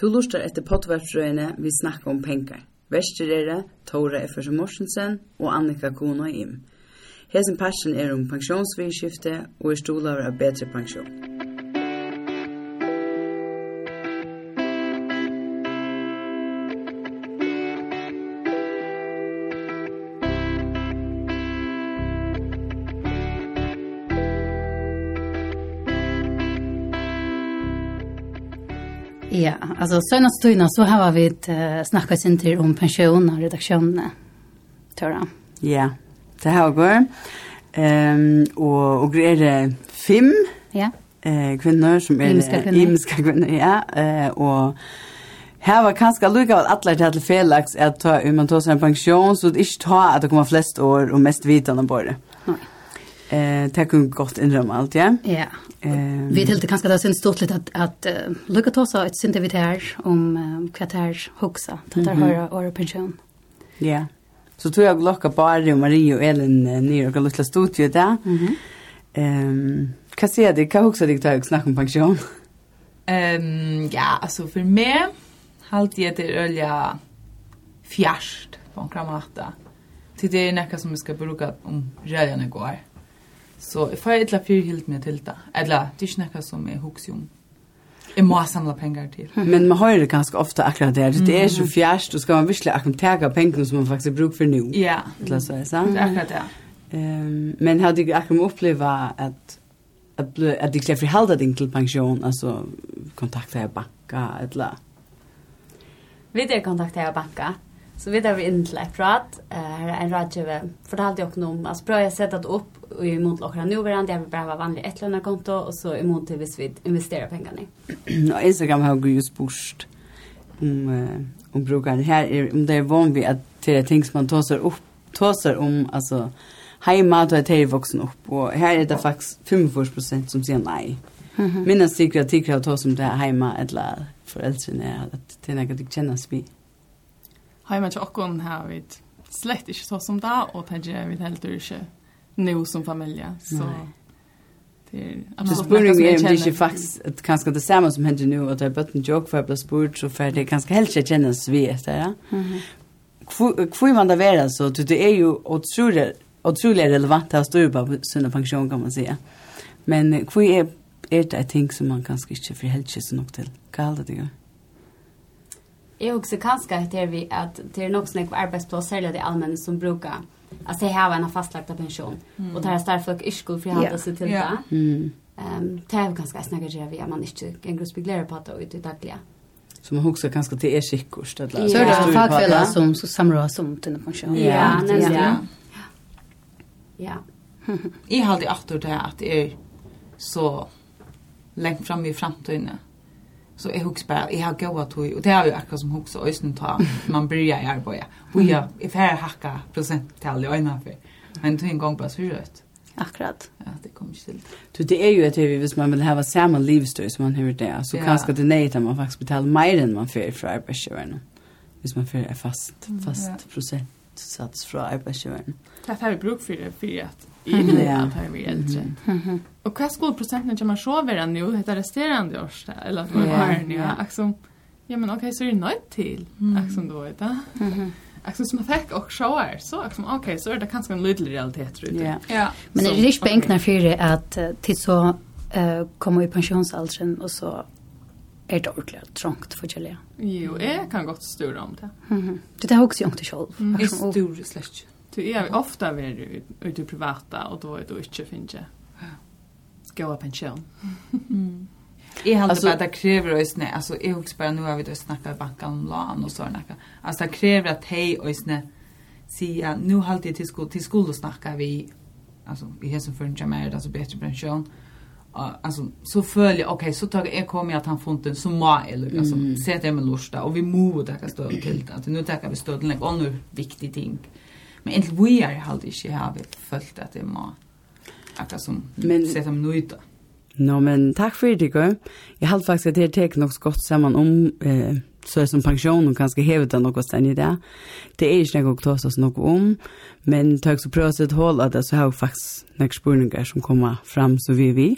Tu lustar etter potvartrøyene vi snakker om penger. Vester er det, Tora Efersen Morsensen og Annika Kona Im. Hesen passion er om pensjonsvirskifte og er stolar av bedre pensjon. Ja, alltså senast tiden så har vi uh, snackat sen till om pension och redaktioner. Tora. Ja, det har vi. Ehm och och är det fem? Ja. Eh kvinnor som är imiska kvinnor. Ja, eh och Här var kanske lugga av alla det här till Felix att ta om man tar sin pension så det inte ta att det kommer flest år och mest vitande på det. Nej. Eh, det kunne godt innrømme alt, ja. Ja. Eh, vi helt kanske det syns stort lite att, att uh, lycka ta så ett synd vi här om um, kvartär huxa, det där har år pension. Ja. Så tror jag locka bara Marie och Elin uh, ner och lilla studio där. Mhm. Ehm, kan se det kan också det jag snackar om pension. Ehm, ja, alltså för mig halt jag det ölja fjärst på en kramata. Till det är näka som vi ska bruka om röjarna går. Så jeg får etla fyrir hilt med til det. Eller det er ikke nekka som jeg huks om. Jeg må samla pengar til. Men man høyrer ganske ofte akkurat det. Det er så fjärst, og skal man virkelig akkurat tega pengar som man faktisk bruk for nu. Ja, det er akkurat det. Um, men har du akkurat oppleva at at bli at det klefri halda din til pension, altså kontakta jeg banka, eller Vi det kontakta jeg banka, Så vi där vi inn til et prat. Her er en rådgivare. Fortalte jag om att bra jag sett att upp och i mot lockar nu Jeg vil bare bara vanlig vanligt ett konto, och så i mot hvis vi investerar pengarna. Och Instagram har ju spurst om om brukar här är om det är van vi att det är ting som man tar upp tar om alltså hemma då är det vuxen upp och här är det faktiskt 45 som säger nej. Minnas sig att tycker att ta som det hemma eller föräldrarna att det är något de kännas vid. Heima til okkon har vi slett ikke så som da, og det gjør vi heller ikke nå som familie. Så det er absolutt noe som jeg kjenner. Det er ikke faktisk kanskje det samme som hender nå, og det er bare en joke for jeg ble spurt, så for det kanskje helst ikke kjennes vi etter. Ja? Hvor man da være, så det er jo utrolig, utrolig relevant til å stå på sunne funksjon, kan man si. Men hvor er, er det ting som man kanskje ikke forholder seg nok til? Hva er det du gjør? Jag också kanske att det är vi att det är nog snäck arbetsplats säljer det allmänna som brukar att det har en fastlagd pension mm. och det här starkt folk iskol för handla sig till det. Mm. um, det är ganska snägga det vi man inte en gruppspeglare på att ut i dagliga. Så man huxar kanske till er sikkurs eller så är det fackfälla som så samråd som till pension. Ja, nämligen. Ja. Ja. Jag har alltid åter det att det är så längt fram i framtiden. Så jeg husker bare, jeg har gått till og det er jo akkurat som hooks och ösnen ta man bryr i arbeta. Och ja, er ferdig hacka procenttal i øynene for, Men tog en gang bare så rødt. Akkurat. Ja, det kommer ikke til. Så det är ju att vi hvis man vill ha samma livsstil som man har det så ja. kanske det nej att man faktiskt betalar mer än man får för arbetsgivaren. hvis man får fast fast procent sats från arbetsgivaren. Det här är bruk for det for at Egentligen ja, att han äldre. Och vad skulle procenten kommer så vara nu heter resterande års eller att man har nu Alltså ja men okej så är det något till liksom då vet jag. Mhm. Alltså som tack och shower så liksom okej så är det kanske en liten realitet tror jag. Ja. Men det är inte bänkna för det att till så eh kommer i pensionsåldern och så är det ordentligt trångt för Julia. Jo, jag kan gott störa om det. Mhm. Det har också jag inte själv. Mm. Stor slash. Du är ofta väl ute privata och då är du inte finge. Gå upp Jeg chill. Mm. Jag har det kräver ju altså, Alltså husker bare, nå nu har vi då snackat banken om lån och såna altså, Alltså det kräver att hej och sier, nå nu har det till skol till skol och snacka vi alltså vi har som för en altså, alltså bättre pension. Alltså så føler okej ok, så tar jeg, kommer att han fått en så må eller alltså mm. sätter med lusta och vi må det kan til, till att nu tar vi stöd till en annan viktig ting. Mm Men egentlig vi er halt ikke har vi følt at det må akkurat som men, se om nøyda. Nå, no, men takk for det, Gøy. Jeg har faktisk at det tek nok så godt sammen om eh, så som pension og kanskje hevet det noe sted i det. Det er ikke noe å ta oss noe om, men takk så prøve å sette hold at det så har faktisk noen spørninger som kommer fram så vi vi.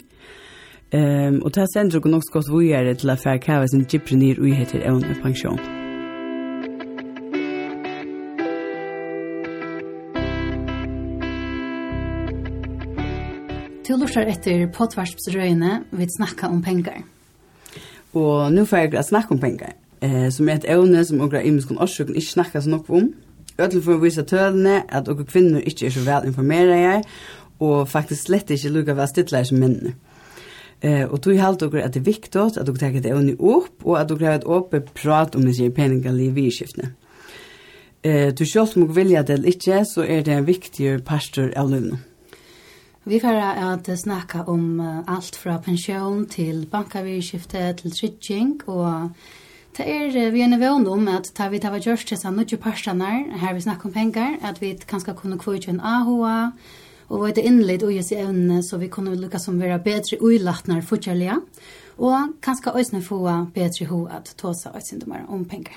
Ehm um, och det här sender och också gott vore det till affär kava sin gyprenir och heter Eone Pension. Du lurer etter potvarsprøyene, vi snakka om pengar. Og nu får jeg snakke om pengar, eh, som er et evne som okra imenskon årsøkken ikke snakka så nok om. Ødel for å vise tølene at dere kvinner ikke er så vel informerer og faktisk slett ikke lukker vel stittler som mennene. Eh och du halt dere att det er viktig att dere tar det evne opp, och at dere har et öppet prat om det pengar liv i vidskiftene. Eh du själv må vilja det eller inte så är det en viktig pastor av livet. Vi får at snakka om alt fra pensjon til bankavirskifte til trygging, og det er vi er nevån om at ta vi tar gjørst til sånn nødje parstanar, her vi snakker om pengar, at vi kanskje kunne kvitje en AHA, og vi er innlitt ui seg evnene, så vi kunne lukka som være bedre uilatnar fortjellige, og kanskje også få bedre ho at tåsa òsindomar om pengar.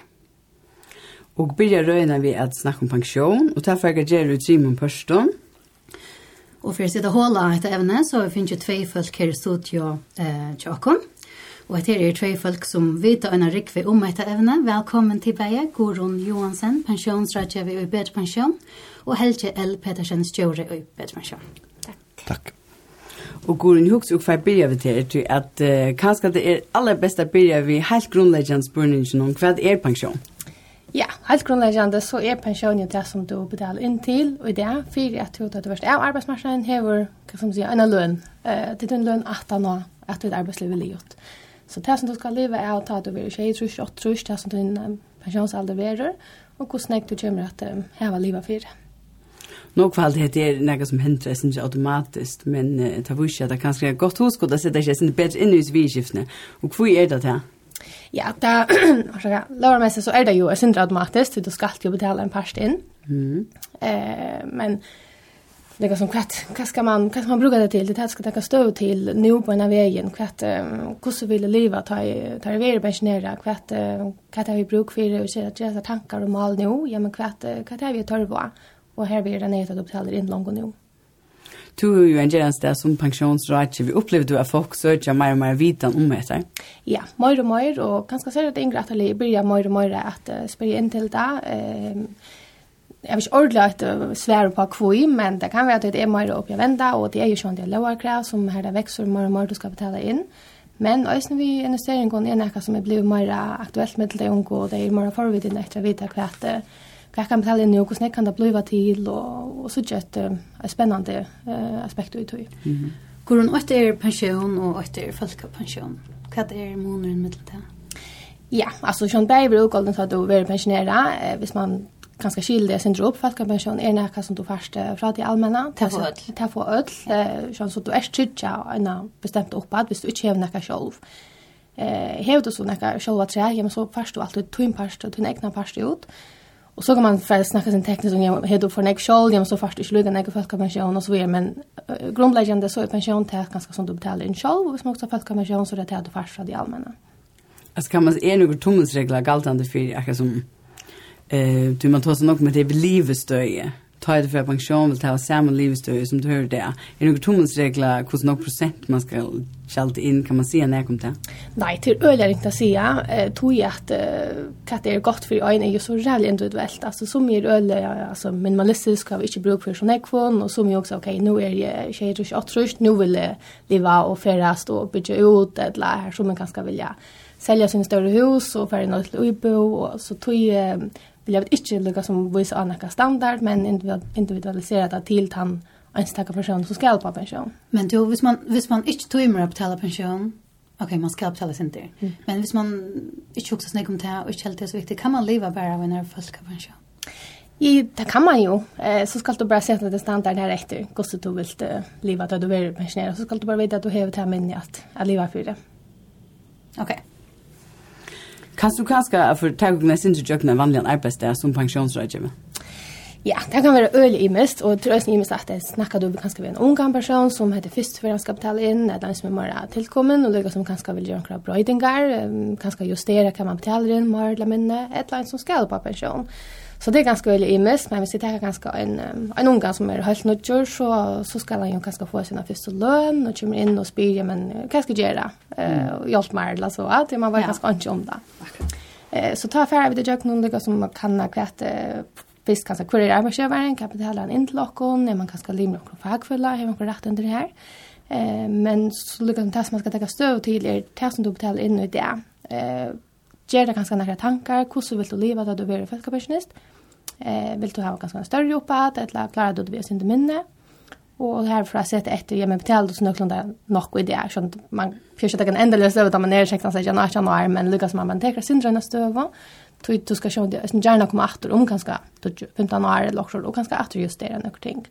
Og byrja røyna vi at snakke om pensjon, og ta fyrir gjerru trimon pørstum, Og for å sitte håla etter evne, så finnes jo tvei folk her i studio eh, tjåkon. Og etter er tvei folk som vet og rikve om etter evne. Velkommen til beie, Gorun Johansen, pensjonsrådgjøver i Bedpensjon, og Helge L. Petersen, stjåre i Bedpensjon. Takk. Takk. Og Gorun Hughes og fer byrja vi til til at uh, kanskje det er aller beste byrja vi helt grunnleggjans spørningen om hva er pensjon. Ja, helt grunnleggende så er pensjon jo det som du betaler inn til, og i det, for at du har vært av arbeidsmarsjonen, hever, hva som sier, en lønn. Uh, det er en lønn at han har, at du er arbeidslivet livet. Så det som du skal leve er å at du vil tjej, trus, åt, trus, det som din um, pensjonsalder verer, og hvordan du kommer at um, heva livet for det. Nog fall det är något som händer sen inte automatiskt men det er ikke at det kanske är godt hos, og det setter sen bedre inn i vidskiftene. Og hvor er det til? Ja, da, hva skal jeg, orsaka, lovarmessig så er det jo syndra automatiskt, för du skal jo betale en parst inn. Mm. Eh, men det er som kvart, hva skal man, hva skal man bruka det til? Det skal det ta stöd till nu på av veien, kvart, hur så vill livet ta ta det vidare pensionera, hva kvart har vi bruk för och så att jag tankar og mal nå, ja men hva, kvart har vi tør på? Og her blir det ner att betala in långt nu. Mm du er jo en gerans där som pensjonsrådje. vi opplever du at folk søker mer og mer vitan om det. Ja, mer og mer Og ganska ser att yngre at det börjar mer og mer at uh, spela inn til det. Um, jeg vil ikke ordentlig at uh, svære på kvoi men det kan være at det er mer upp jag vända och det är ju sån del lower krav som her det vekser mer og mer du skal betale inn. Men også når vi investeringen går ner noe som er blivit mer aktuelt med det unge, og det er mer förvid i nästa vita kvätte. Eh hva kan betale inn i, og hvordan kan det bli til, og, og så gjør det ett spennende uh, aspekt i tog. Mm. -hmm. Hvordan er pensjon og åt er folkepensjon? Hva er måneden med det? Ja, altså Sean Berg blir utgålden så at du vil pensjonere, Eh, hvis man ganska skilde jag sender upp folkpension är näka som du först från det allmänna. Ta för öll. Ta för öll. Sean så du är trycka en bestämt uppad, hvis du inte har näka själv eh har du så nakar sjálva træ, ja, men so fast du alltid tun parst og tun egna parst ut. Och så kan man för snacka sin tekniskt om jag heter för next show, jag så fast i slutet när jag får pension och så vidare men uh, grundläggande så är pension till ganska som du betalar in själv och man också får pension så det är det fasta det allmänna. Alltså kan man se några tungelsregler galtande för jag som eh du man tar så nog med det livestöje ta det för pension vill ta samma livstöj som du hör det. Är det några tummansregler hur några procent man ska skalt in kan man se när kommer det? Nej, till öliga inte säga eh tog jag att det är gott för en är ju så jävligt individuellt. Alltså som är öliga alltså minimalistiskt man ska vi inte bruka för såna kvon och som ju också okej nu är det tjejer och åtrust nu vill leva och färdas och bygga ut eller här som man kanske vilja sälja sin större hus och färdas något Ubo och så tog vill jag inte lika som voice anaka standard men individualisera det till han enstaka person som ska hjälpa pension. Men då hvis man hvis man inte tog mer betala pension Okej, okay, man ska betala sin där. Mm. Men hvis man inte också snackar om det och inte helt så viktigt, kan man leva bara av när folk pension? I, det kan man ju. Eh, så ska du bara sätta det standard här efter. Kostar du vill uh, leva då du är pensionerad. Så ska du bara veta att du har det här minnet att, att leva för det. Okej. Okay. Kan du kanskje for ta og nesten til jøkken en vanlig arbeidsdag som pensjonsrådgiver? Ja, det kan være øyelig i mest, og tror jeg i mest at jeg snakker du kanskje ved en ung person som heter først før han skal betale inn, eller en som er mer tilkommen, og lykke som kanskje vil gjøre noen brøydinger, kanskje justere hva man betaler inn, mer eller mindre, et eller annet som skal på pensjon. Så det är ganska väl i mest, men vi sitter här ganska en en unga som är helt nödjör så så ska han ju ganska få sina första lön och kommer in och spyr men vad ska jag göra? Eh och hjälp mig eller så att man var ganska inte om det. Eh så ta affär vid det jag någon som man kan kvätt visst kanske kvar är arbetsgivaren kapitalen in till lockon när man kanske limra på fackfulla hur man rätt under det här. Eh men så lyckas det som man ska ta stöd till er det som du betalar in i det. Eh ger det ganska några tankar, hvordan vill du leva då du är feltkapersonist? Eh, vill du hava ganske større oppad, eller klarer du det ved sin minne? Og herfra sett etter, ja, men betal du så nøklund det nok i det, så at man fyrst ikke kan endelig støve da man är sjekta sig gjennom 18 år, men lykkes man, man teker syndrene støve, tog du skal sjå det, sånn gjerne komme atter om ganske 15 år eller okkur, og ganske atter justere nøkker ting.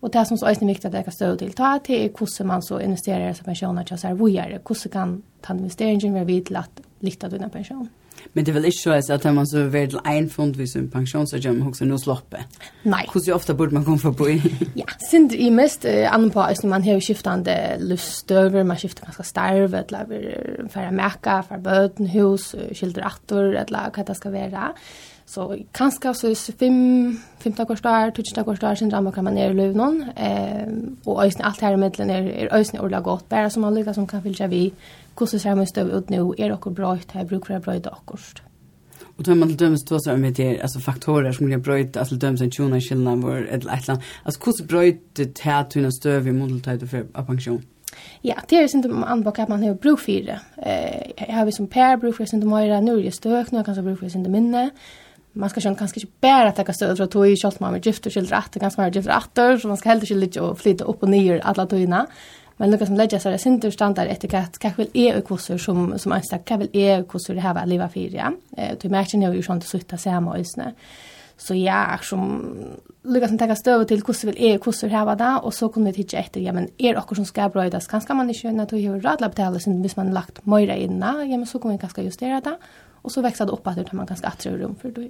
Og det som så er viktig at jeg kan støve til, ta til hvordan man så investerer seg pensjoner til å seg vujere, hvordan kan ta investeringen være vidt til at litt av denne pension. Men det er vel ikke så at man så väl en fond hvis en pensjon, så gör man också nu sloppe. Nej. Hur så ofta borde man komma förbi? ja, synd i mest uh, annan på at man har ju skiftande lustöver, man skiftar ganska starv, eller för att märka, för böten, hus, skilder attor, eller hva det ska vara. Så kanskje så er fem, femta korsdag, tutsende korsdag, sin rammer kan man nere i løvnån. Eh, og øyne, alt her i middelen er, er øyne ordet godt, bare som man lykker som kan fylle vi, hvordan ser man støv ut nå, er dere bra ut her, bruker jeg bra ut akkurat. Och då man till döms då så med det alltså faktorer som blir bröjt alltså döms en tjuna skillnad var ett lättland. Alltså hur så det här tunna stöv i modeltid för av pension. Ja, det är ju inte anbaka att man har bruk för det. Eh, jag har vi som pär bruk för sin demora nu är det stök, nu kanske bruk för sin minne man ska sjön kanske inte bara ta stöd för att tog i kjolt man med gift och skildra att det ganska mycket gift att så man ska helt enkelt ligga och flytta upp och ner alla togina men lucka som lägger sig sin tur standard etikett kanske väl är kurser som som en stack väl är kurser det här var leva för ja eh du märker ju ju sånt sutta samma ösne så ja som lucka som ta stöd till kurser väl är kurser här var där och så kommer det inte efter ja men är också som ska brödas kanske man inte kunna du ju radla betala sin hvis man lagt mer in ja men så kommer vi kanske justera det. Och så växte det upp att det man ganska attraktiv rum för då.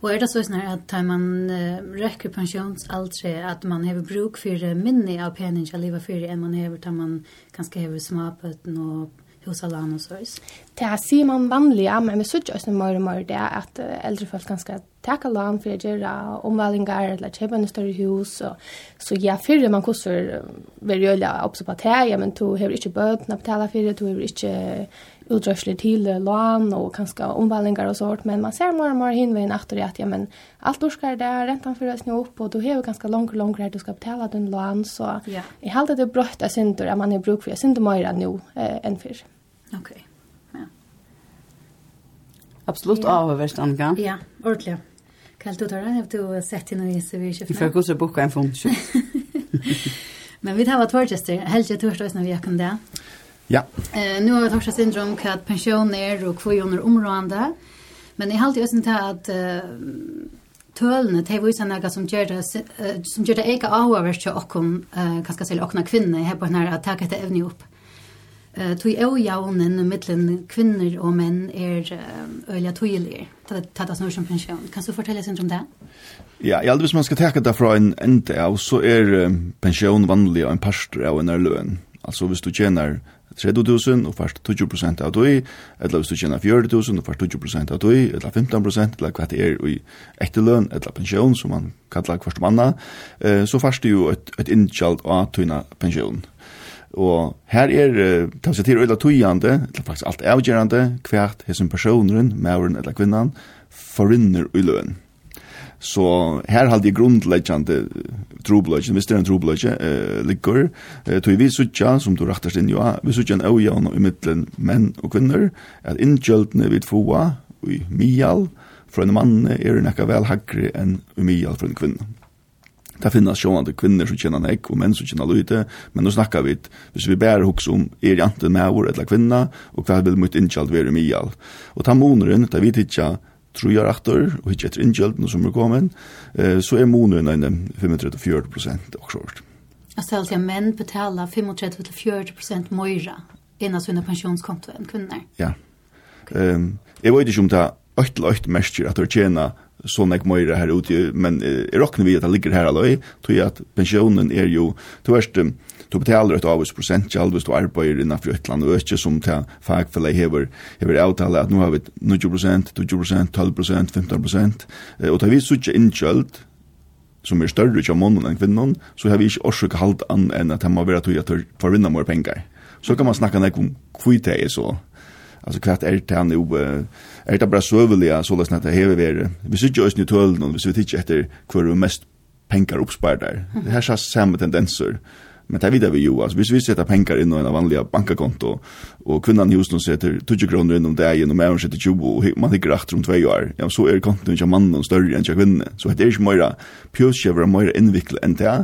Och är det så snär att tar man äh, räcker pensionsaldrig att man har bruk för minne av penning att leva för än man har tar man ganska har smapet och husalan och sås. Det här ser man vanliga, men vi ser också mer och mer det att äldre folk ganska täcka lån för att göra omvälningar eller köpa en större hus. Och, så ja, förr man kostar väldigt göra också på det här, ja, men du har inte bötna att betala för det, du har inte utrörsler till lån och kanske omvandlingar och sånt. Men man ser mer och mer hinvägen efter att ja, men allt orskar där, räntan för att snå upp och du har ganska långt och långt du ska betala den lån. Så ja. jag har alltid brött att synder att man har bruk för jag synder mer nu eh, än förr. Ok, Ja. Absolut ja. avvärst, Annika. Ja, ordentlig. Kallt du tar den Har du sett in och visar vi köpna. Vi får gå boka en fond, Men vi tar vårt förgäster, helst jag törsdags när vi kan det. Ja. Eh, nu har vi torsdag syndrom hva och og under områdende, men jeg har alltid også til at uh, tölne det visa naga som gör det som gör det ega ahua till och om kanske sel och kvinnor här på den här att ta det evne upp. Eh tui eu jaunen mitteln kvinnor och män är öliga tujlig. Ta ta snur som pension. Kan du fortelle sin om det? Ja, jag hvis man ska teka det från en ände av, så är pension vanlig en pastor och en lön. Alltså hvis du tjänar 30.000 og fast 20% av tøy, eller hvis du tjener 40.000 og fast 20% av tøy, eller 15% eller hva det er i etterløn, eller pensjon, som man kallar hvert om anna, eh, så fast det jo et, et innkjalt av tøyna pensjon. Og her er, ta seg til øyla tøyande, eller faktisk alt avgjerande, hvert hessen personeren, mauren eller kvinnan, forinner i løn. Så her halde jeg grundleggjande trobladje, hvis det er en trobladje, uh, ligger, uh, tog vi suttja, som du raktast inn jo, vi suttja en øyjavn i middelen menn og kvinner, at innkjøltene vid foa, i mial, fra en mann er nekka vel hagre enn i mial fra en kvinne. Det finnes sjående kvinner som kjenner nek, og menn som kjenner løyte, men nå snakkar vi, hvis vi bare hos om, er janten med vår eller kvinna, og hva vil mot innkjalt være i mial. Og ta moneren, ta vi tidsja, trojar aktor, og ikke etter innkjelten som er kommet, eh, så er monen en 35-40 prosent også hørt. Altså alltid at menn betaler 35-40 prosent møyre innan sine pensjonskonto enn kvinner. Ja. Ehm, Um, jeg vet ikke om det er 8-8 mersker at det tjener så nek møyre her ute, men jeg råkner vi at det ligger her alløy, tror jeg at pensjonen er jo, til verste, Du betaler et avvis prosentgjald hvis du arbeider innenfor et land og ikke som til fagfellet hever, hever avtale at nå har vi 90 prosent, 20 prosent, 12 prosent, 15 prosent. Og da vi suttje innkjølt, som er større ikke av månen enn kvinnen, så har vi ikke årsøk halt an enn at han må være tog at for mer penger. Så kan man snakke nek om hvitt det er så. Altså kvart er det han jo, er det bare søvelige så løsne at det hever være. Vi sitter jo østen i tølen, og vi sitter etter hva mest penger oppspart der. Det her er samme tendenser. Men det vidar vi jo, altså, hvis vi setter penger inn i en vanlig bankakonto, og kvinnan i husen setter 20 kroner inn om dagen, og mannen setter 20, og man hikker rakt om 2 år, ja, så er kontoen ikke mannen større enn ikke kvinne. Så det er ikke mer pjøskjøver og mer innviklet enn det,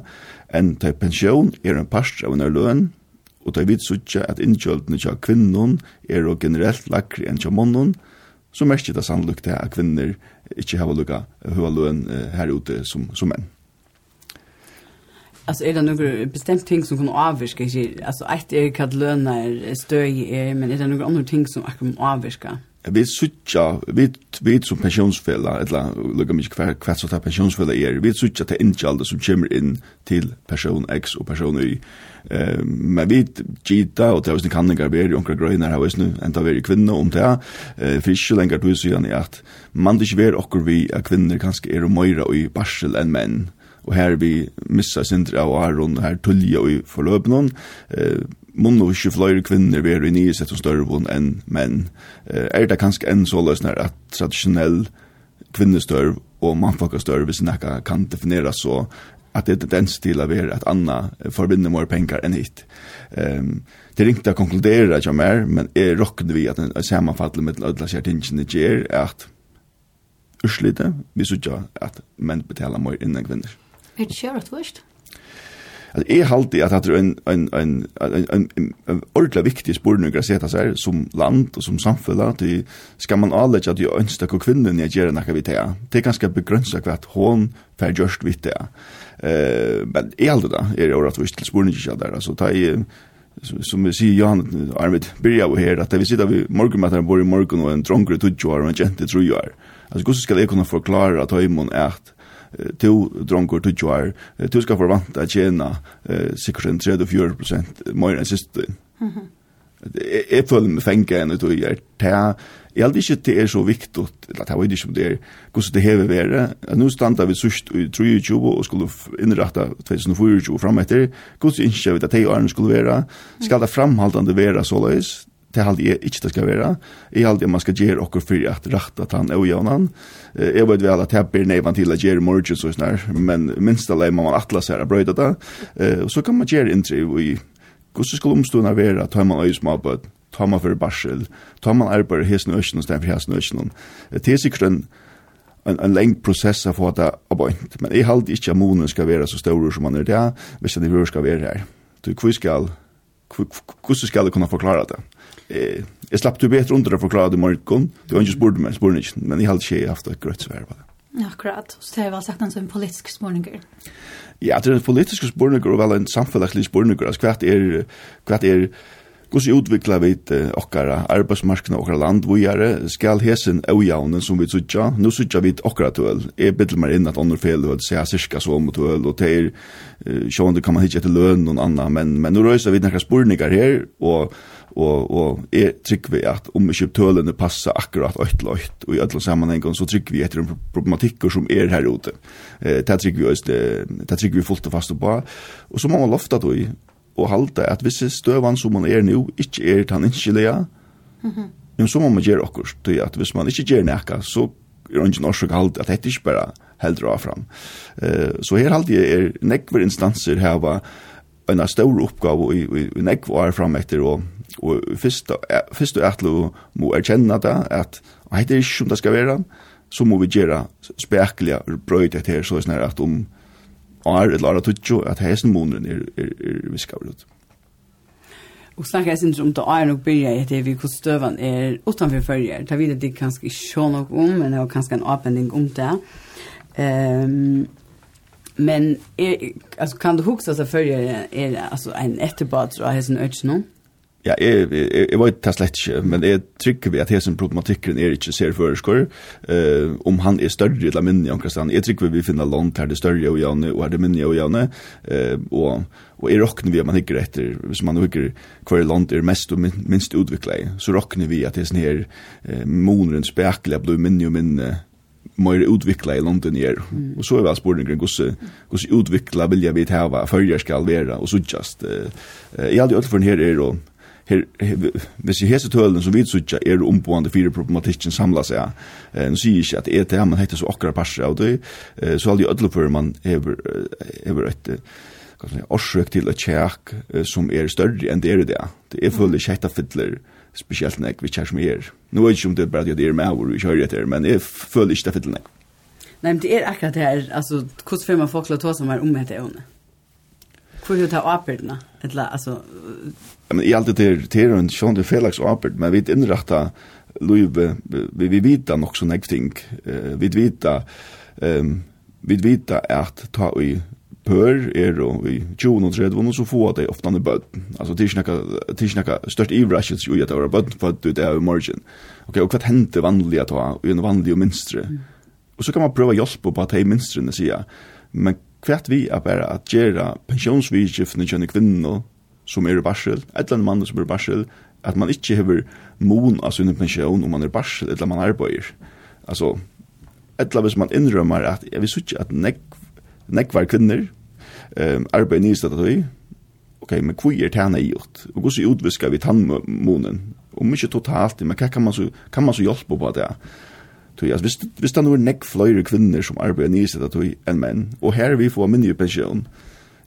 enn det pensjon er en parst av en løn, og det er vidt suttje at innkjøltene til kvinnen er og generelt lakre enn til mannen, så merker det sannolikt det at kvinner ikke har lukka høy løn her ute som, som menn. Alltså är det några bestämt ting som kan avviska inte alltså ett är kad löner stöj är men är det några andra ting som kan avviska? Vi sucha vi vi som pensionsfälla eller lukar mig kvar kvar så där pensionsfälla är vi sucha till inkalda som kommer in till person X och person Y. Eh men vi gita och det visst kan det vara onkel gröna här visst nu ända vi kvinnor om det eh fiske längre du så gärna att man det är också vi kvinnor kanske är och mera i barsel än män og her vi missa sindra av Aron her tullja i forløpnån, eh, Mån og ikke flere kvinner veri i nye sett og størvån enn menn. Eh, er det kanskje enn så løsner at tradisjonell kvinnestørv og mannfolkastørv, hvis nekka kan definera så, at det er tendens til å være at Anna forbinder mer penger enn hit. Um, det er ikke å konkludere ikke mer, men er råkner vi at en sammenfall med ødela kjertingene gjør at urslite, vi sier at menn betaler mer enn kvinner. Er det kjøret først? Alltså är halt att att en en en en en ordla viktig spårning att sätta sig som land och som samhälle att ska man allägga att ju önska och kvinnan i Nigeria när vi tar. Det är ganska begränsat kvart hon för just vitt det. Eh men är halt det är det ordla visst spårning jag där alltså ta i som vi sier Jan Arvid börjar vi här att vi sitter vi morgenmatteren bor i morgen en drunkare i och en en jente trujar. Alltså hvordan ska jeg kunne forklare at høymon er at to dronker to jar to skal ska at tjena eh, sikkert en 34 mer enn sist. Mhm. Jeg føler meg fengt enn ut och gjør. det. Jag hade inte det er så viktig, eller det vet ikke om det er hvordan det hever vare. nå standar vi sørst i 23 og skulle innrata 2024 fram etter. Hvordan ikke vet at det årene skulle være. Skal det framhaltande være så løs? det halde jeg ikke det skal være. Jeg halde man skal gjøre okkur for at rakta tann og jaunan. Jeg vet vel at jeg ber neivan til at gjøre morgen så snar, men minst alle må man atlas her brøyda det. Og så kan man gjøre inntryv i hvordan skal omstående være, tar man øye småbød, tar man for barsel, tar man arbeid hesten og østen og stenfor hesten og østen. Det er sikkert en en, en lengd prosess av å få det aboint. Men jeg halde ikke at månen skal være så stor som man er det, hvis det er skal være her. Du, hvor skal hvordan skal jeg kunne forklare det? Eh, jag slapp du bättre under att förklara det morgon. Du har inte spurt mig, spurt ikke, men jag hadde ikke haft ett grött svär på det. Ja, akkurat. Så det var sagt en sån politisk spurningar. Ja, det är en politisk spurningar och väl en samfunnslig spørninger. Altså, kvart är, kvart är Hvordan utvikler vi okkara arbeidsmarkene okkara land, hvor gjerne skal hesen øvjavnen som vi sutja, nå sutja vi okkara tøl. Jeg bedler meg inn at andre fel og seg cirka så om tøl, og til er sjående kan man hitje til løn og anna, men, men nå røyser vi nekka spurningar her, og, og, og er trykk vi at om ikke tølene passa akkurat øyt løyt og i alle sammenhengen så trykk vi etter problematikker som er her ute. Eh, det trykk vi, det, det trykk vi fullt og fast på, og så må man lofta tøy, og halda at hvis støvan som man er nå ikkje er tan innskillega, mm -hmm. men så må man gjøre okkur, til at hvis man ikkje gjør nekka, så er ingen norsk halda at dette ikke bare heldur av fram. Uh, så her halda jeg er nekver instanser heva en stor oppgave i, i, i nekvar fram etter, og, og fyrst, fyrst og etlo må erkjenne det, at og hette er ikke som det skal være, så må vi gjøre spekelig brøyde til her, så er det at om år eller år tutjo at hesen måneden er, er, er viskaver ut. Og snakker jeg synes om det er nok byrja at vi hvordan støvan er utanfor følger. Det vet jeg det kanskje ikke så nok om, men det er kanskje en avbending om det. Um, men er, altså, kan du huske at følger er er altså, en etterbad av hesen øyne nå? Ja, jeg, jeg, jeg vet det slett ikke, men jeg trykker vi at hesen problematikken er ikke ser for føreskår, uh, om han er større eller minne i omkring Jeg trykker vi vi finner land her det større og gjerne, og her det minne og gjerne, uh, og, og jeg råkner vi at man hikker etter, hvis man hikker hver land er mest og minst utviklet så råkner vi at hesen her uh, moneren spekler blir minne og minne, mer utvikla i London er. Mm. Og så er vel spurningen hvordan hvordan utvikla vilja vi hava førjer skal være, og så just. Uh, uh, jeg hadde ølt for den her er og her, hvis jeg hese tølen som vi sutja er omboende fire problematikken samla seg, eh, nå sier jeg ikke at det er det, men hektar så akkurat parser av det, eh, så alle ødler før man hever, hever et årsøk til et kjæk som er større enn det er det. Det er fulle følelig kjæktafidler, spesielt nek vi kjær som er. Nå er det ikke om det er bare at det er med hvor vi kjører etter, men jeg føler ikke det fiddler. nek. Nei, men det er akkurat det her, altså, hvordan får man folk til å ta som er om etter ånne? Hvor er det avbyrdene? Eller, altså... Ja, men i alt det er, det er en sånn det felaks avbyrd, men vi er innrettet løyve, vi, vi vita nok sånn ek ting. Vi vita, um, vi vita at ta i pør er og i 20 og 30 og så få det ofte andre bød. Altså, det er ikke noe størst ivrasjens jo i at det var bød for at det er i morgen. Ok, og hva hendte vanlig at ha, og en vanlig og minstre. Og så kan man prøve å hjelpe på at det er minstrene sier, men kvært vi er bare at gjøre pensjonsvidskiftene kjønne kvinner som er i barsel, et eller annet mann som er i barsel, at man ikke hever mon av sin pensjon om man er i barsel, eller man arbeider. Altså, et eller annet hvis man innrømmer at jeg visste ikke at nek, nekvar kvinner um, arbeider nye stedet høy, ok, men hva er tjene i gjort? Og hvordan utvisker vi tannmånen? Om ikke totalt, men hva kan man så, kan man så hjelpe på det? Ja? Tui, altså, hvis, hvis det er nekk fløyre kvinner som arbeider nysetta tui enn menn, og her vi får minne pensjon,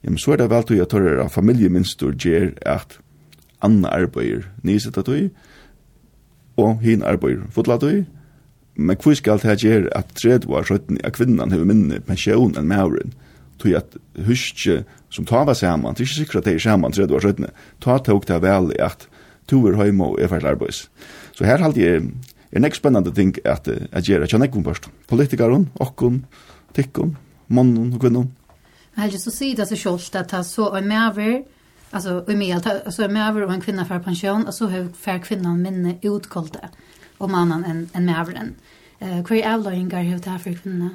ja, men så er det vel tui at tørre familieminstor gjer at anna arbeider nysetta tui, og hin arbeider fotla tui, men hvor skal det her gjer at tredje var skjøtten at kvinnan hever minne pensjon enn mauren, tui at huske som ta var saman, det er ikke sikra det er saman tredje var skjøtten, ta tog det vel at tu er høyma og er fært arbeids. Så her halte jeg er nekk spennende ting at, at jeg ikke nekk umbørst. Politikeren, okken, tikkun, mannen og kvinnen. Helge, så sier det seg selv at han så er med over, altså i med, altså er med over og en kvinne for pensjon, og så har fær kvinnen minne utkolde, og mannen enn en med over den. Uh, hva er avløyngar har det her for kvinnene?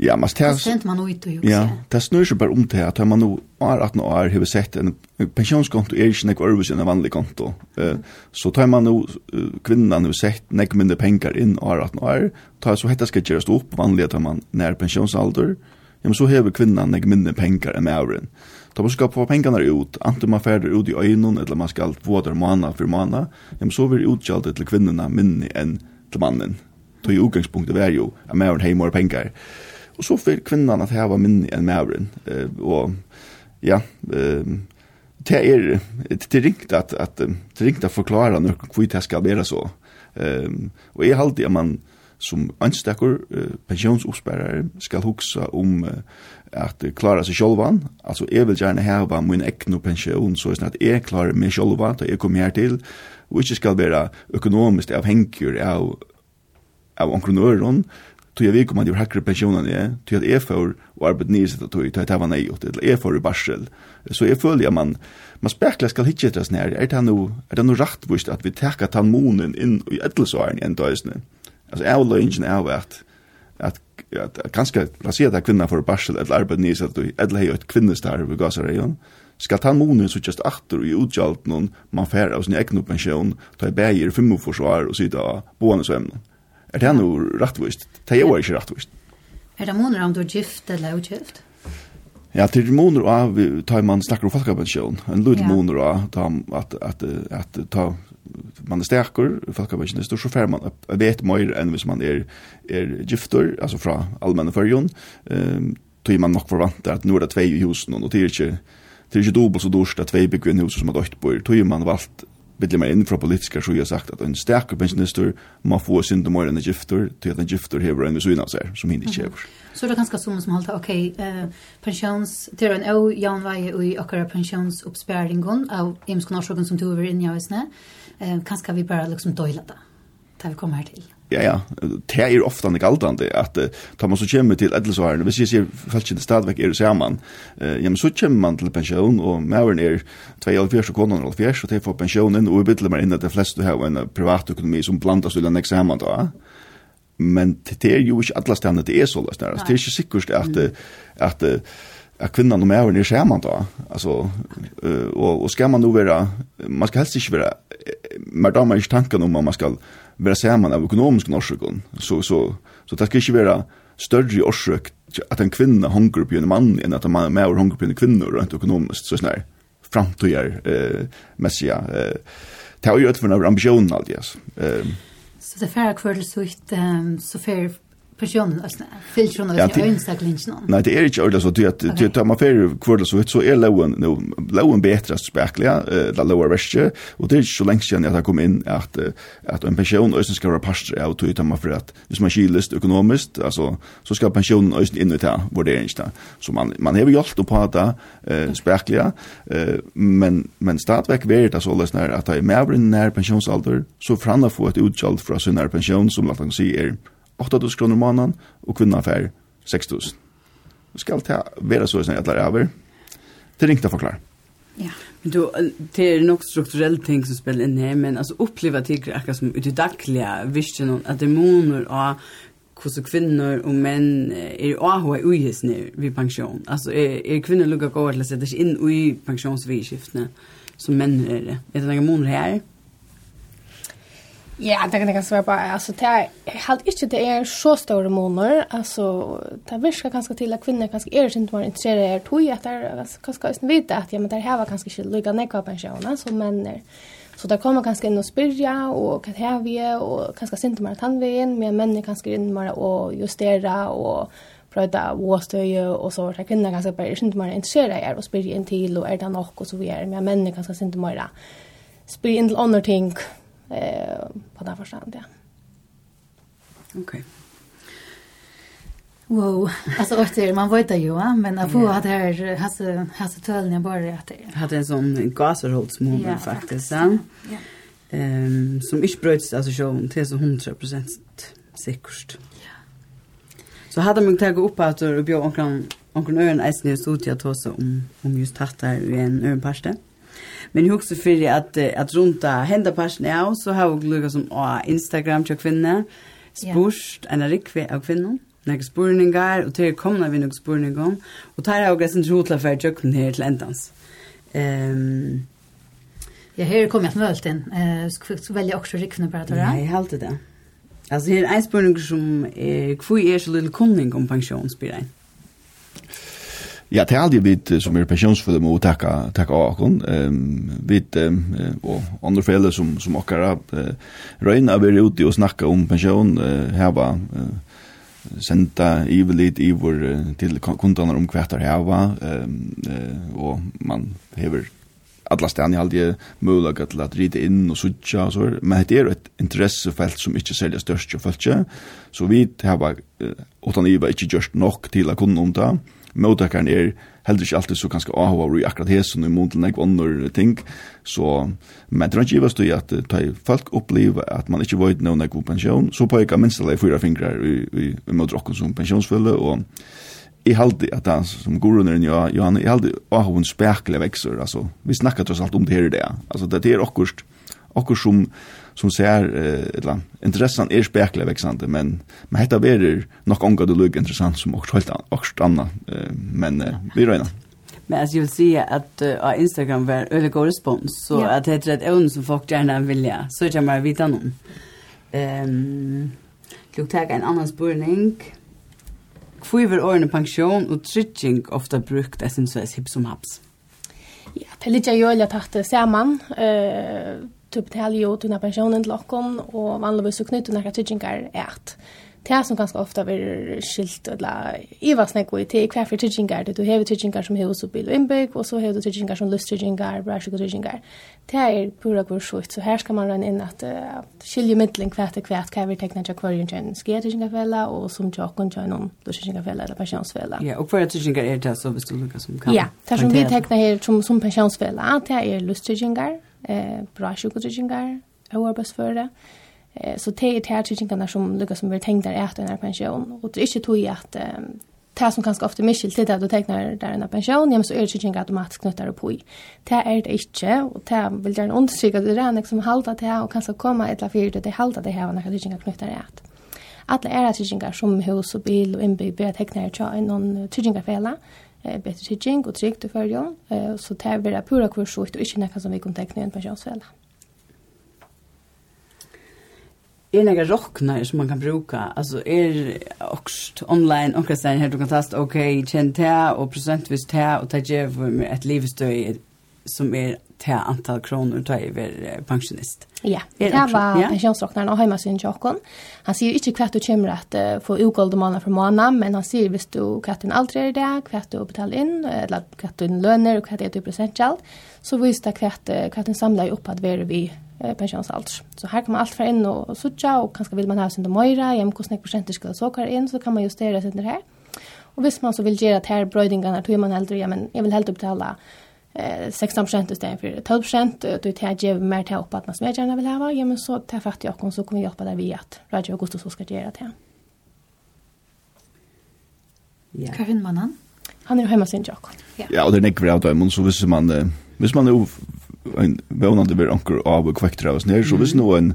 Ja, men det... er... man ut og Ja, det snur seg bare om til at man nå er 18 år har sett en pensjonskonto er ikke nek øvelse enn en vanlig konto. Uh, så tar man nå uh, kvinnan har sett nek mindre penger inn og er 18 år, tar så hette skal gjøres opp, vanlig at man nær pensjonsalder, ja, men så har kvinnan nek mindre penger enn mauren. Da man skal få pengene ut, enten man ferder ut i øynene, eller man skal få der måned for måned, ja, men så vil utgjaldet til kvinnerne minne enn til mannen. Det er jo utgangspunktet er jo at mauren har mer penger. Ja Og så får kvinnan at heva minni enn mævren. Uh, og ja, uh, det er det ringt at, at det ringt at forklara når hvor det skal være så. Um, og jeg halte at man som anstekker, uh, pensjonsoppsperrere, skal huske om uh, at klara seg sjolvan. Altså, jeg vil gjerne heva min ekno pensjon, så sånn at jeg klarer meg sjolvan, da jeg kommer her til, og ikke skal være økonomisk avhengig av, av omkronøren, tog jeg vikom at jeg var hakkere pensjonen jeg, tog at jeg får og arbeid nye sitt tog, tog at jeg var nei eller jeg får i barsel. Så jeg føler at man, man spekler skal hitje etter sånn her, er det noe, er det noe rettvist at vi teker tannmonen inn i eddelsåren i en øsne? Altså, jeg vil ikke av at, at, at, at ganske, la si at jeg kvinner får barsel, eller arbeid nye sitt eller hei et kvinnestar i gasarøyen, skal så just atter i utgjalt noen man færre av sin egen pensjon, ta i bæger i 45 år og sida av boende sømnen. Er det noe rettvist? Det är jo ikke rättvist. Er det måneder om du er gift eller utgift? Ja, det är månader av tar man snakker om folkepensjon. En liten månader av att att att ta man är stärker folkpension är så fer man vet mer än hvis man är är gifter alltså från allmänna förjon. Ehm tog man nog förväntar att nå er det tvei i husen, och det er inte det er inte dubbelt så dyrt att bygger bygga hus som att åt på. Tog man valgt vill mer inn fra politiska så jag sagt att en stark pensionister man får sin de mer än gifter till att en gifter här en sån där som inte köper. Så det ganska som som hållta okej eh pensions till en o Jan Vaje och i akara pensions uppsparingen av imskonarsogen som tog över in i visne. Eh kanske vi bara liksom dojla det. Där vi kommer här till ja, ja, det er ofte en aldrande at uh, tar man så kommer til edelsvarene, hvis jeg sier feltkjent stadigvæk er saman, uh, ja, men så kommer man til pensjon, og maveren er 2,5 og konan er 2,5, og det får pensjonen, og vi bidler meg inn at det fleste har en privatøkonomi som blandas til den eksamen da, men det er jo ikke alle stedene det er så løs, det er ikke sikkert at, at, at att kvinnan och männen är skärman då. Alltså och och ska man nu vara man ska helst inte vara har man i tanken om man ska vara samman av ekonomisk orsaker. Så så så det ska inte vara större orsak att en kvinna hungrar på en man än att en man mer hungrar på en kvinna rent ekonomiskt så snär framtoger eh messia eh tar ju ut för några ambitioner alltså. Ehm Så det färre kvar så så så färre personen alltså filtrar hon alltså önsa klinchen. Nej, det är inte alltså så. Att det tar man för kvart så så är lågen nu lån bättre spärkliga la lower risk och det är så länge sedan jag har kommit in att att en person ösen ska vara pastor och då tar man för att hvis man skilist ekonomiskt alltså så ska pensionen ösen in ut det vad det är inte så man man har ju gjort på att eh spärkliga men men startväck vet det så läs när att jag är mer när pensionsålder så framför få ett utskalt från sin pension som låt oss är 8000 kroner i månaden og kvinna får 6000. Du skal ta vera så som alle över. Det ringta förklar. Ja. Men du det är nog strukturellt ting som spelar in här men alltså uppleva tycker jag som ut i dagliga visst att demoner och hur kvinnor och män är AHA i UIS nu vid pension. Alltså är, är kvinnor lugga gå till att sätta sig in i pensionsvidskiftena som män är det. Är det några månader här? Ja, det kan jag være på. Alltså, det är helt ikke det är så store måneder. Alltså, det virker ganska till at kvinnor kanske er inte mer intresserade av er tog. Att det är ganska östen vita att ja, men det här var kanske inte lika på pensjonen som män är. Så där kommer kanske in och spyrja och det her vi och kanske sent mer tandvägen med män är kanske in mer och justera och prata åstöje och så där kvinner kanske bare inte mer intresserade av er och spyrja inn til og er det nok och så vi Men män är kanske inte mer spyr inn til andre ting eh, på den förstånd, ja. Okej. Okay. Wow. Alltså åter man vet ju, va, men att få att det här hasse hasse tölnen bara att det. Hade en sån gaserholdsmoment ja, faktiskt, ja. Ja. Ehm som ich bröts alltså schon till så 100% säkert. Ja. Så hade man tagit upp att och bjöd omkring onkeln Örn Eisner så till att ta om om just tatta i en örnpaste. Mm Men jag också för att att runt hända passion är så har jag lukka som å Instagram till kvinnor. Spurst en rikve av kvinnor. Några spurningar och till komna vi några spurningar och tar jag också en rotla för jökn här till ändans. Ehm Ja, här kommer jag snölt in. Eh, så väljer också rikvna bara då. Nej, helt det. Alltså här är en spurning som eh, kvui är så lite kunning om pensionsbidrag. Ja, det er aldri vi som er pensjonsfulle må takka, takka av akon. Um, vi og andre fele som, som okkara uh, røyna vi er ute og snakka om pensjon, uh, heva uh, senda ivelit ivor uh, til kundanar om kvætar heva, um, uh, og man hever alla stedene aldri mulig til at rite inn og sutja og så men det er et interessefelt som ikke selja størst og følge, så vi heva, uh, utan iva ikke gjørst nok til å kunne om det, mottakaren er heller ikke alltid så ganske avhåvar i akkurat hesen og i mån til nekv ting. Så, men det er ikke givast i at ta folk opplever at man ikke vet noen nekv pensjon, så på jeg minst alle fyra fingrar i, i, i mot rokken som pensjonsfølge, og jeg halde at han som går under en Johan, jeg halde avhån spekle vekser, altså, vi snakkar tross alt om det her i det, altså det er okkurst, okkurst som som ser eh, uh, intressant är spekla växande men men detta blir nog onga det lugg intressant som också helt också stanna eh, men eh, vi röna Men as you will see at uh, äh, Instagram var öle god respons så ja. att det är ett ämne som folk gärna vill ja så jag mer vita någon. Ehm um, Lukta en annan spurning. Kviver årene pension og trygging ofta brukt, jeg synes det er hipp som haps. Ja, det er litt ligger jo alle tatt man. Uh, du betaler jo dina pensionen til okkon, og vanligvis så knyter nekka tydgingar eit. Det som ganske ofta blir skilt eller i iva snakk i til hver for det Du har tydgingar som hus og bil og innbygg, og så har du tydgingar som lusttydgingar, brasjik og tydgingar. Det er pura går sjukt, så her skal man rønne inn at uh, skilje middelen hvert og hvert hva vi tekner til hver en skia tydgingarfella, og som tjokken tjokken noen lusttydgingarfella eller pensjonsfella. Ja, og hver tydgingar er det så hvis du lukkar som kan? Ja, det som vi tekner her som, som pensjonsfella, det er lusttydgingar, eh, bra sjukotryggingar, arbetsförare. Eh, så det er teatryggingarna som lykkes som vi tänkt där etter en pensjon, og det er ikke tog i at eh, det som ganske ofte miskjel til det at du tegner der en pensjon, ja, så er det ikke ikke automatisk knyttet opp i. Det er det ikke, og det vil gjerne understryke at det er liksom som halter til, og kanskje komme et eller fyrt til det halter til her, når det ikke knyttet det etter. Alle er tryggingar som hus og bil og innbygg bør tegner til noen tryggingarfela, eh, bättre hygging och tryggt i förrjön. Eh, så det här blir det pura kursut och inte något som vi kommer teckna i en pensionsfälla. Är några rocknar som man kan bruka? Alltså är också online och kan säga här du kan testa okej, okay, känn det och procentvis det och ta ge mig ett livsstöd som är till antal kronor då är pensionist. Ja, det var pensionsrocknaren och hemma sin tjockon. Han säger ju inte kvart och kämmer att få ogold månad för månad, men han säger visst du kvart en aldrig är det, kvart du betalar in, eller kvart du löner och kvart är du procentkält, så visst det kvart, kvart en samlar ju upp att vi är vid pensionsalder. Så här kan man allt för in och sutja och kanske vill man ha sin demöjra, jämkostnäck procenter skulle såkar in så kan man justera sig det här. Och visst man så vill göra det här brödingarna, då man äldre, ja men jag vill helt betala 16 procent istället för 12 procent. Du tar ge mer till upp att man som jag gärna vill ha. Ja, men så tar fattig jag kom så kommer vi hjälpa dig vid att Radio Augusto så ska göra det. Ja. Karin Mannan? Han är hemma sin Jakob. Ja. ja, och det är nekvar av dem. Så visst man, visst man är en vånande blir anker av och kvekter av oss ner. Så visst nu en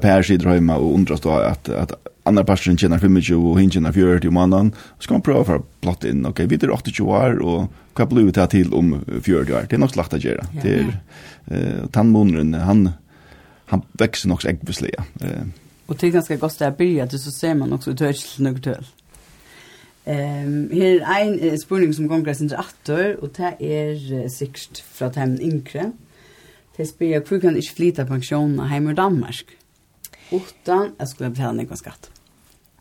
par sidor hemma och undras då att, att andra personen tjänar 25 och hin tjänar 40 om annan. Så kan man pröva för att platta in, okej, okay, vi är 80 år och vad blir det här till om 40 år? Det är nog slagt att göra. Det är eh, tandmånaren, han, han växer nog äggvisliga. Eh. Och det är ganska gott att börja, så ser man också att det är inte Ehm um, här är en uh, spurning som kongressen inte åter och det är uh, sikt från hem inkre til spyr hvor kan ikke flyta pensjonen hjemme i Danmark? Utan at skulle betala nekva skatt.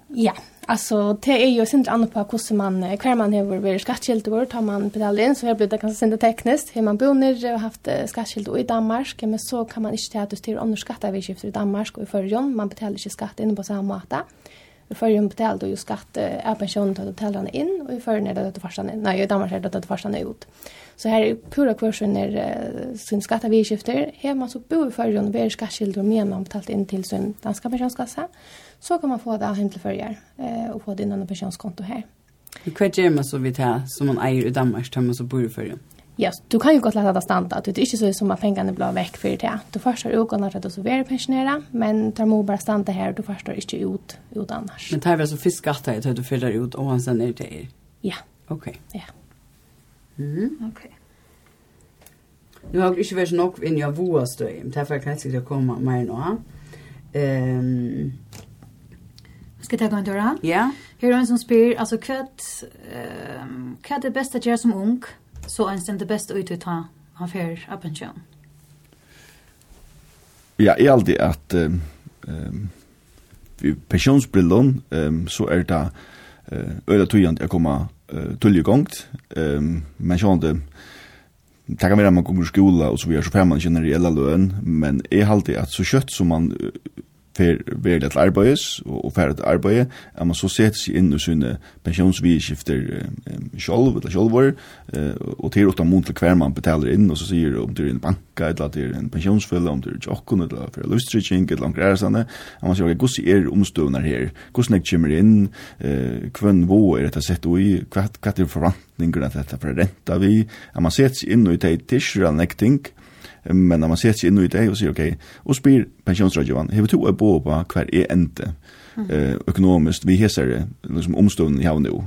Ja, alltså det är ju sent annat på hur man hur man har varit skattskilt vart har man betalat in så här blir det kanske sent tekniskt hur man bor och haft skattskilt i Danmark men så kan man inte ta det till andra skatter vi skiftar i Danmark och i förrjon man betalar inte skatt in på samma måte i förrjun betalade ju skatt är äh, pensionen till hotellarna in och i förrjun är det att farsarna in. Nej, i Danmark är det att farsarna ut. Så här är pura kursen äh, sin skatta vi Här man så bor i förrjun och ber skattskyldig och mer man betalt in till sin danska pensionskassa. Så kan man få det hem till förrjär eh och få det innan pensionskonto här. Hur kvar gör man så vid det här som man äger i Danmark när man så bor i förrjun? Ja, yes, du kan ju gott låta det stanna. Det är inte så som att pengarna blir väck för det. Du förstår ju gott när du så vill pensionera, men tar må bara stanna här du förstår inte ut ut annars. Men tar vi så fiskatta det du fyller ut och han sen är det. Er. Ja. Okej. Ja. Mm. Okej. Nu har jag inte varit nog in jag våras då. Därför kan jag inte komma mer nu. Ehm Ska ta gå en Ja. Här är en som spyr, alltså kvart, um, kvart är bästa att göra som ung så en stund det best ut ut han han fer av pension. Ja, er alltid at ehm um, um, pensionsbrillon ehm um, så er det eh øyla tøyant jag komma uh, tulje gongt Ehm um, men så inte Det kan være at man kommer i skola og så videre, så får man generelle løn, men jeg halte at så kjøtt som man uh, fer verið til arbeiðis og, og fer til arbeiði, at man så setur seg inn i sine pensjonsvidskifter um, sjálv, eller sjálvor, uh, og til åtta mån til hver man betaler inn, og så sier om det er en banka, eller at det er en pensjonsfølge, om det er jokken, eller for lustrykking, eller om greier sånne, at man sier, ok, hvordan er omstøvner her, hvordan jeg kommer inn, uh, hvem vå er dette sett og i, hva, er forvantningene at dette for renta vi, at man setur seg inn i det tidsrannekting, og men när man ser sig in i det och säger okej, okay, och spyr pensionsrådgivaren, hur du är på på kvar är inte eh, ekonomiskt, vi hesar det liksom omstånden jag har nu.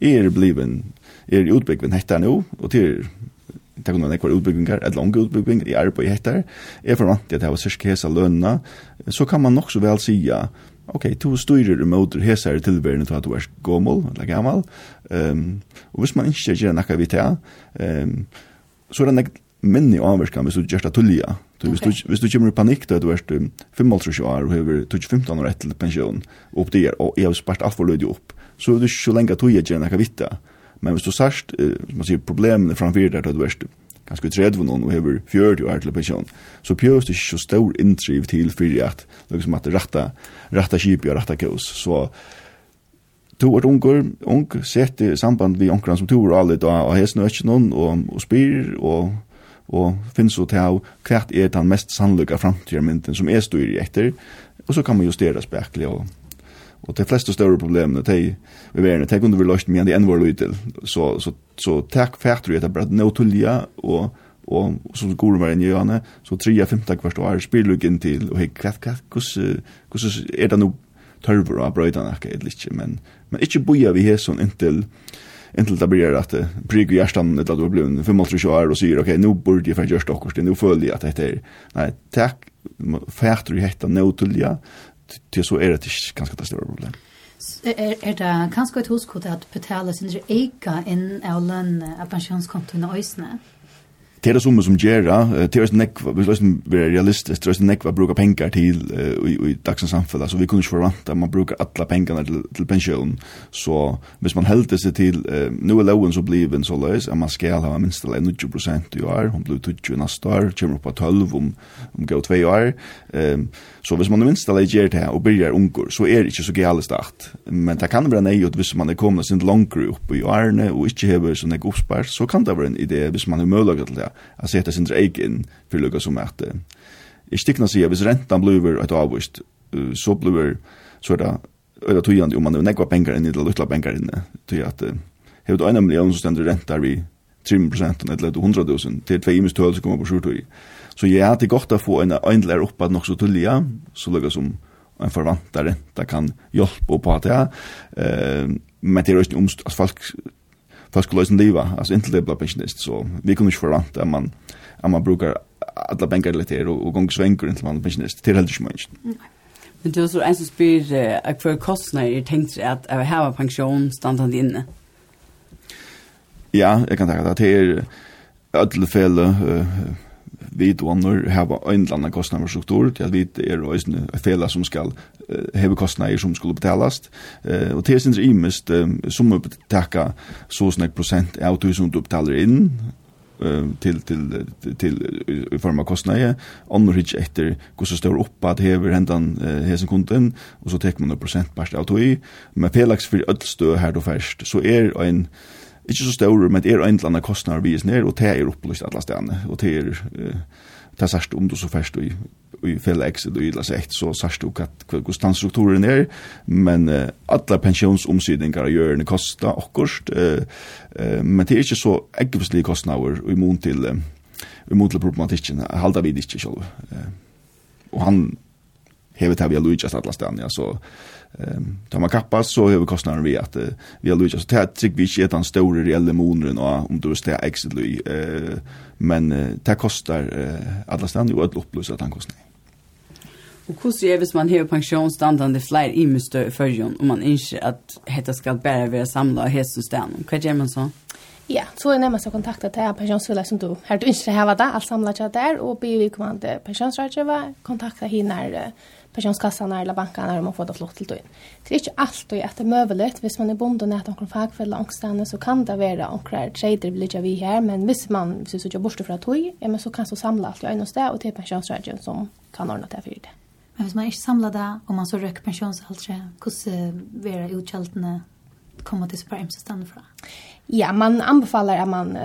Er bliven, er utbyggven hettar nu, och till tar kunna nekvar utbyggingar, et langt utbygging i arbeid hettar, er forvant at det var sørsk hesa lønna, så kan man nok så vel sia, ok, to styrer du hesa er tilbærende til at du er gommel, eller gammal, um, og hvis man ikke gjør nekka vi til, um, så er det minni avverkan hvis du gjørst det tullia. Du, okay. hvis, du, hvis du kommer i panikk da du er 25 år og hever 15 år etter pensjon opp der, og jeg har spart alt for løydig opp, så er du ikke så lenge tog jeg gjerne vitta. Men hvis du sørst, eh, man sier, problemene framfyr der da du er ganske 30 noen og hever 40 år til pensjon, så pjøs det ikke så stor inndriv til fyrir at, liksom at ratta, ratta og ratta kjøs. Så to er unger, ung, sett i samband vi onkran som to er alle da, og hesen er ikke noen, og, og spyr, og og finnes jo til hvert er den mest sannløyga framtidarmynden som er styrir etter, og så kan man justera spekler og Og de fleste større problemene de vi verden, de kunne vi løst med de enn var løy til. Så, så, så takk fætter vi etter bare nå tullja, og, og, og som går inn i gjøne, så tre av femte hvert år spiller du inn til, og hei, hva, hva, hvordan er det noe tørver av ikke, eller ikke, men, men ikke boja vi her sånn inntil, inntil det blir at att bryg i hjertan etter at du blir en 35 år og sier, ok, nå burde jeg faktisk gjøre det, nå føler jeg at dette er, nei, takk, färdar du hetta nåtulja, til så er det ikke ganske det større problem. Er, er det kanskje et huskode at betale sin egen inn av lønne av pensjonskontoene og øsene? det är det som som gera till oss neck vi måste vara realistiskt till nek neck vad brukar pengar till i i dagens samhälle så vi kunde förvänta att man brukar alla pengarna till till pension så hvis man hällde sig till nu är lågen så blir så lös att man ska ha minst 90 i år hon blir 20 nästa år kommer på 12 om om gå 2 år. Ehm så hvis man minst alla ger det och börjar unkor så är det inte så galet start. Men det kan vara nej att hvis man är kommande sin långt upp i årene och inte har så nek uppspart så kan det vara en idé hvis man är möjlig till det att sätta sin eik in för lukka som att jag stickna sig hvis rentan blir ett avvist så blir så där eller tog ju om man nu nekva pengar in i det lilla pengar inne till att hevd en miljon så ständer rentar vi 3% eller 100 000 till två imus tål så kommer på sjutton så jag hade gott att få en ändlar upp att nog så tulliga så lukka som en förvantare det kan hjälpa på att ja eh men det är ju omst att folk folk skulle lösa liva, alltså inte det blir pensionist så vi kunde ju förvänta att man att man brukar alla bänkar lite här och, och gång svänger inte man pensionist till helt smänst. Men det är så en som spyr att för kostnader är tänkt att jag har pension standande inne. Ja, jag kan tänka att det är ödlefälle vi då när har en landa kostnader struktur til vi er øysne fela som skal heve kostnader som skulle betalast. Eh og til sindre uh, som må betaka så snakk prosent av som du betaler inn til til til i form av kostnader annor efter etter hvordan står opp at hever hendan hesen kunden og så tek man 1 prosent av tog men felaks for ødlstø her då først så er en ikke så stor, men det er en eller annen kostnad vi er nere, og det er opplyst alle stedene, og det er, uh, det er sørst om du så først i, i felle exit og ytla sekt, så sørst du hva hvordan strukturen er, men uh, alle pensjonsomsydninger gjør det kosta akkurat, uh, uh, men det er ikke så ekkevslige kostnader i mån til, uh, i mån til problematikken, halda vi det ikke selv. Uh, og han hevet her vi har lujtjast alle stedene, ja, så ehm tar man kappas så över kostnaden vi att vi har Luigi så det tycker vi inte är den stora reella månaden och om du vill stä exit eh men det kostar alla ständigt ju att upplösa att han kostar. Och hur ser man har pensionsstandande fler i måste förjon om man inte att hetta ska bära vara samla hästsystem. Vad gör man så? Ja, så är nämligen så kontakta till en pensionsvillig som du har du inte har det allt samlat där och blir vi kommande pensionsrådgivare kontakta hinner pensionskassan eller bankarna när man får det flott till då. Det är inte alltid att det är möjligt. Hvis man är bonden att omkring fagfälla ångstande så kan det vara omkring trader vill jag vi här. Men hvis man vill så jag borste från tog, ja, men så kan så samla allt jag inåt sted och till pensionsrätten som kan ordna det för det. Men hvis man inte samler det och man så røkker pensionsaldre, hur vil det utkjeltene komma till så bra ämsestande fra? Ja, man anbefaller at man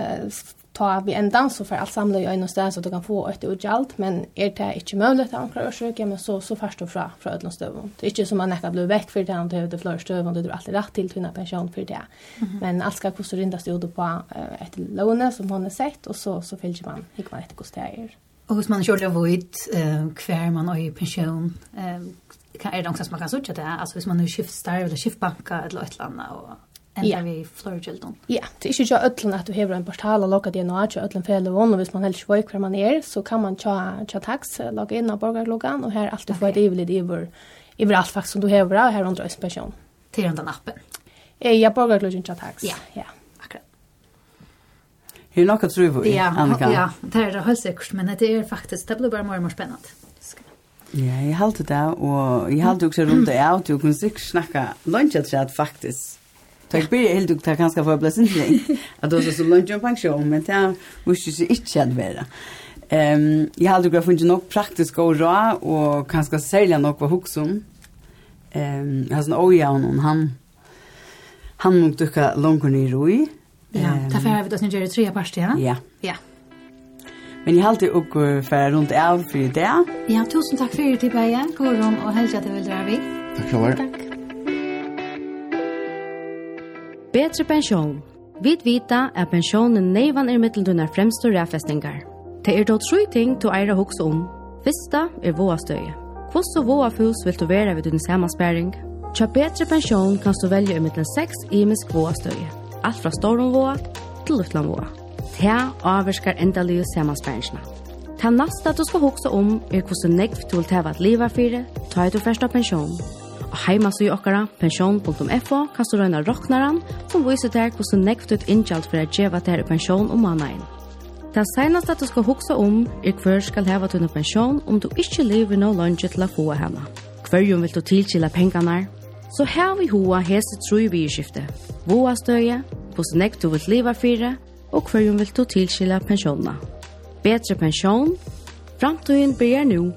ta vi en dans så för allt samla i en stad så du kan få ett utgalt men är det inte möjligt att ankra försöka men så så först och fra från ödlans stöv. Det är inte som man näka blir väck för det han behövde fler stöv och du har alltid rätt till tunna pension för det. Mm -hmm. Men allt ska kosta rindas det på ett lån som hon har sett och så så följer man hur man inte kost er. Och hur man kör det void eh kvar man har ju pension eh kan är det också som man kan söka det alltså hvis man nu skiftar eller skiftbanka eller ett eller annat och enda yeah. vi florgildon. Ja, yeah. det er ikke jo ødlen at du hever en portal og logger DNA til ødlen fele og hvis man helst vet hver man er, så kan man tja, tja tax, logge inn av borgarloggan, og her alltid okay. få et ivelit iver, iver alt faktisk som du hever, av, her under inspeksjon. Til den appen? Ja, ja borgarloggan tja tax. Ja, ja. Akkurat. Hur något tror vi. ja, Annika? Ja, det er det helt sikkert, men det er faktisk, det blir bare mer og mer spennende. Ja, jeg halte det, og jeg halte også rundt det, og du kunne sikkert snakke lunsjet faktiskt. faktisk Tack blir helt dukt kan ska få blessing. Att då så så lunch och pension men det måste ju inte att vara. Ehm jag hade ju funnit nog praktiskt och rå och kanske sälja något vad huxum. Ehm jag har sån ojan och han han nog tycka långt ner i. Ja, ta för vi då sen det tre parter ja. Ja. Ja. Men jag håller och för runt av för det. Ja, tusen tack för det till Bajen, Koron och hälsa till Vildra vi. Tack själv. Tack. betri pensjon. Vit vita at pensjonen neivan er mitteldunar fremstur ræfestingar. Det er då tru ting to eira hugsa om. Fyrsta er våastøye. Hvordan våafus vil du være ved din samansperring? Tja betri pensjon kan du velge i mittlen 6 imisk våastøye. Alt fra storum våa til lutlan våa. Ta avverskar endalige samansperringsna. Ta nasta du skal hugsa om er hvordan negv du vil teva at liva fyrir, ta i du første pensjon heimas i okkara, pensjon.fo, kan du røyna roknaran, som viser deg hvordan nekvt ut innkjalt for å djeva deg pensjon om mannain. Det seneste du skal huksa om er hver skal heva tunne pensjon om du ikke lever no lunge til å få henne. Hverjum vil du tilkila pengarna? Så her vi hoa hese tru i skifte. Voa støye, hvordan nekvt du vil leva fire, og hverjum vil du tilkila pensjonene. Betre pensjon, Framtøyen blir nu.